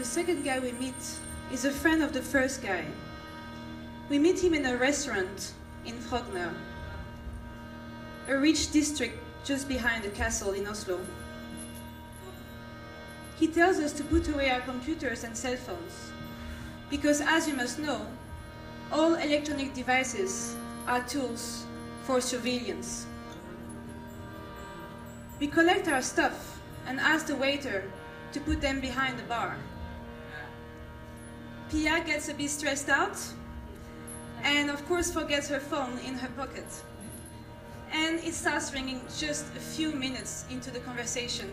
the second guy we meet is a friend of the first guy. We meet him in a restaurant in Frogner, a rich district just behind the castle in Oslo. He tells us to put away our computers and cell phones, because as you must know, all electronic devices are tools for surveillance. We collect our stuff and ask the waiter to put them behind the bar. Pia gets a bit stressed out and of course forgets her phone in her pocket. And it starts ringing just a few minutes into the conversation.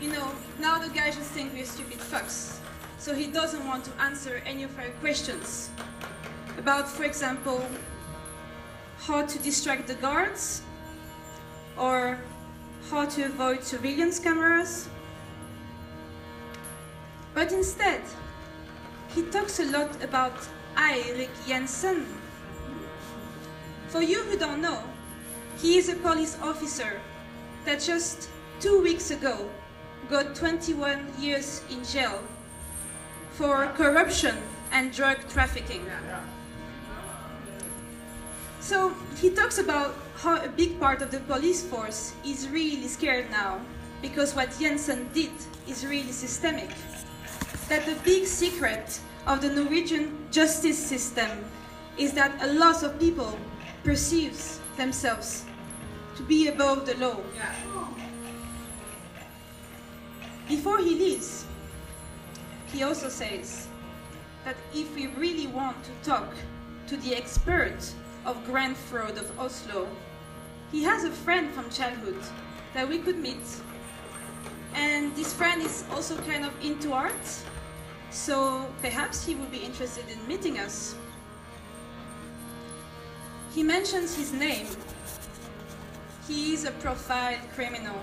You know, now the guy just thinks we're stupid fucks, so he doesn't want to answer any of our questions about, for example, how to distract the guards or how to avoid surveillance cameras. But instead, he talks a lot about Eirik Jensen. For you who don't know, he is a police officer that just two weeks ago got 21 years in jail for corruption and drug trafficking. So he talks about how a big part of the police force is really scared now because what Jensen did is really systemic. That the big secret of the Norwegian justice system is that a lot of people perceive themselves to be above the law. Before he leaves, he also says that if we really want to talk to the expert of grand fraud of Oslo, he has a friend from childhood that we could meet. And this friend is also kind of into art, so perhaps he would be interested in meeting us. He mentions his name. He is a profiled criminal.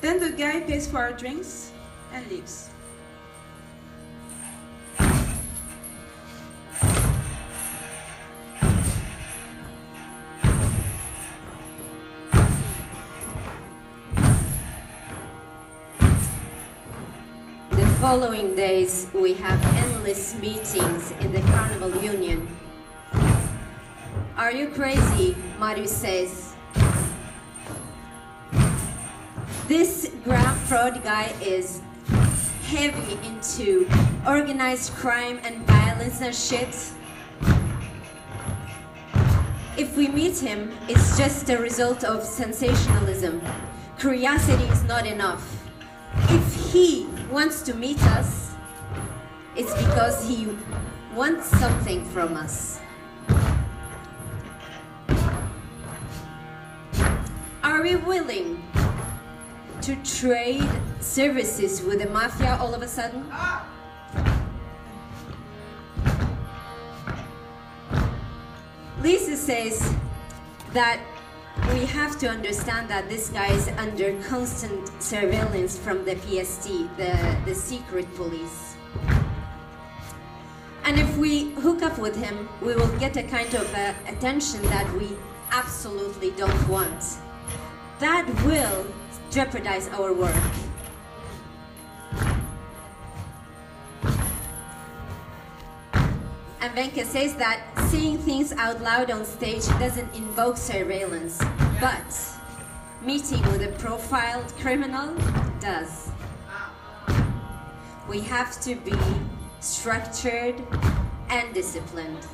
Then the guy pays for our drinks and leaves. Following days, we have endless meetings in the Carnival Union. Are you crazy? Marius says. This grand fraud guy is heavy into organized crime and violence and shit. If we meet him, it's just a result of sensationalism. Curiosity is not enough. If he wants to meet us, it's because he wants something from us. Are we willing to trade services with the mafia all of a sudden? Lisa says that we have to understand that this guy is under constant surveillance from the PST, the, the secret police. And if we hook up with him, we will get a kind of uh, attention that we absolutely don't want. That will jeopardize our work. Venka says that saying things out loud on stage doesn't invoke surveillance, but meeting with a profiled criminal does. We have to be structured and disciplined.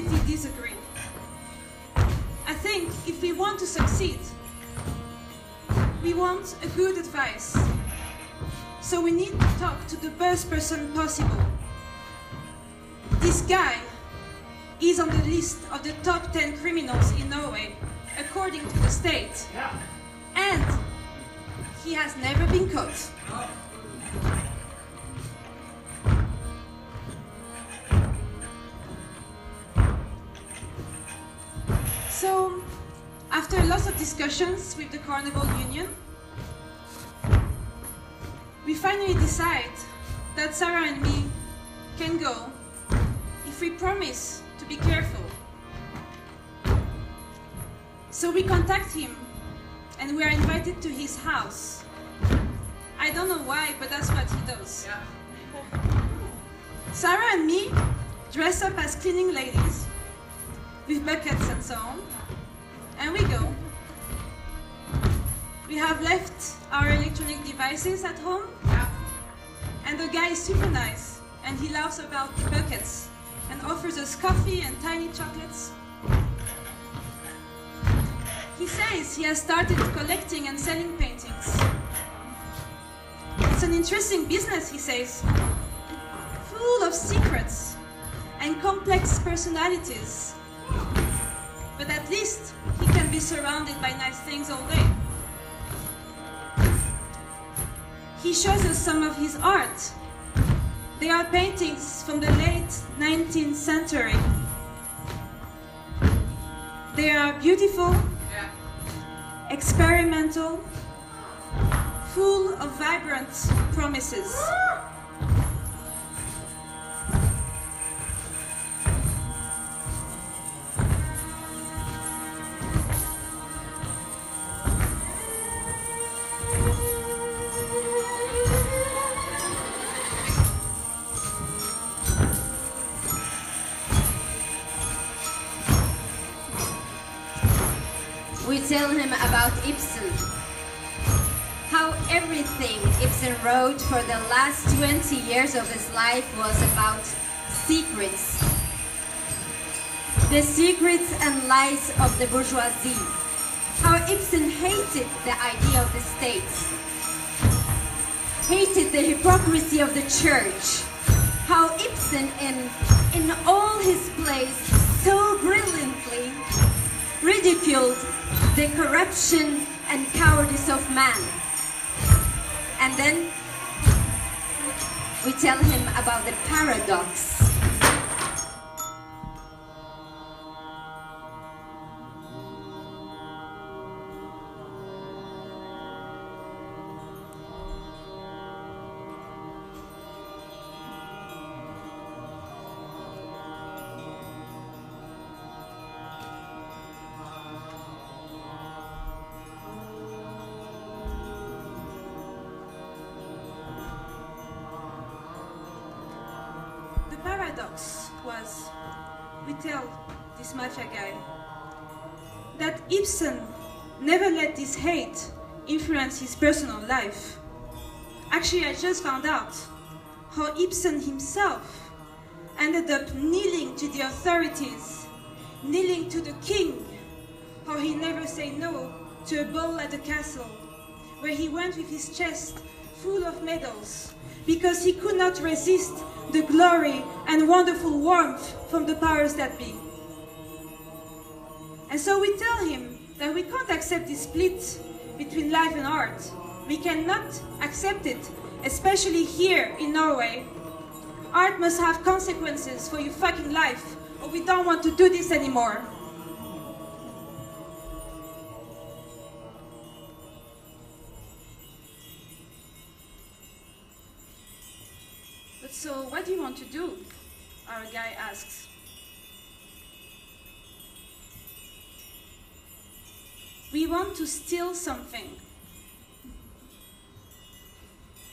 Completely disagree. I think if we want to succeed, we want a good advice. So we need to talk to the best person possible. This guy is on the list of the top 10 criminals in Norway, according to the state. And he has never been caught. Discussions with the Carnival Union, we finally decide that Sarah and me can go if we promise to be careful. So we contact him and we are invited to his house. I don't know why, but that's what he does. Sarah and me dress up as cleaning ladies with buckets and so on, and we go. We have left our electronic devices at home, and the guy is super nice, and he laughs about the buckets and offers us coffee and tiny chocolates. He says he has started collecting and selling paintings. It's an interesting business, he says, full of secrets and complex personalities. But at least he can be surrounded by nice things all day. He shows us some of his art. They are paintings from the late 19th century. They are beautiful, experimental, full of vibrant promises. Tell him about Ibsen. How everything Ibsen wrote for the last 20 years of his life was about secrets. The secrets and lies of the bourgeoisie. How Ibsen hated the idea of the state. Hated the hypocrisy of the church. How Ibsen in, in all his plays so brilliantly ridiculed the corruption and cowardice of man. And then we tell him about the paradox. Paradox was, we tell this mafia guy, that Ibsen never let this hate influence his personal life. Actually, I just found out how Ibsen himself ended up kneeling to the authorities, kneeling to the king, how he never said no to a ball at the castle, where he went with his chest full of medals, because he could not resist the glory and wonderful warmth from the powers that be. And so we tell him that we can't accept this split between life and art. We cannot accept it, especially here in Norway. Art must have consequences for your fucking life, or we don't want to do this anymore. Want to do? Our guy asks. We want to steal something.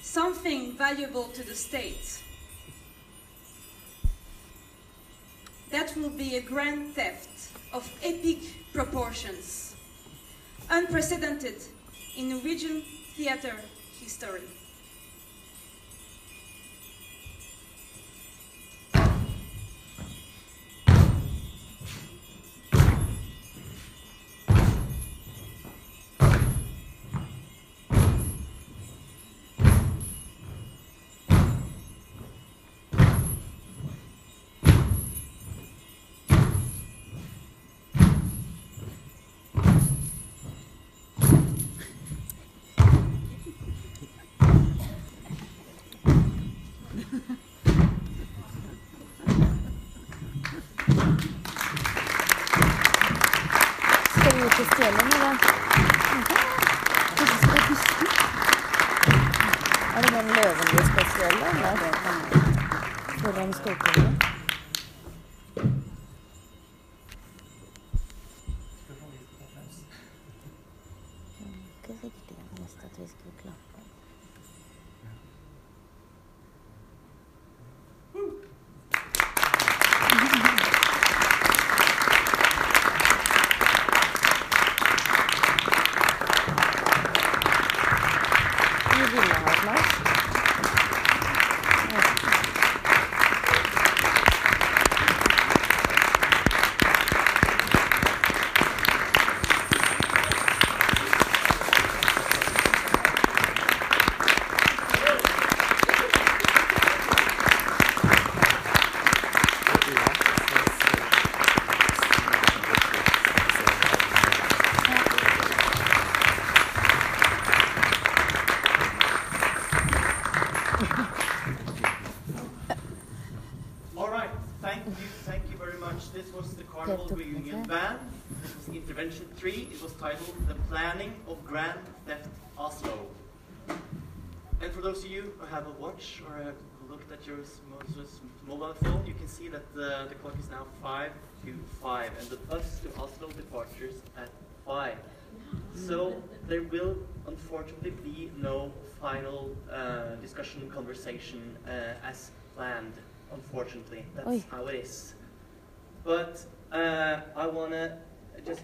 Something valuable to the state. That will be a grand theft of epic proportions, unprecedented in Norwegian theater history. Foran Stortinget. Ikke Planning of Grand Theft Oslo. And for those of you who have a watch or have looked at your s- mo- s- mobile phone, you can see that the, the clock is now 5 to 5 and the bus to Oslo departures at 5. So there will unfortunately be no final uh, discussion conversation uh, as planned. Unfortunately, that's how it is. But uh, I want to just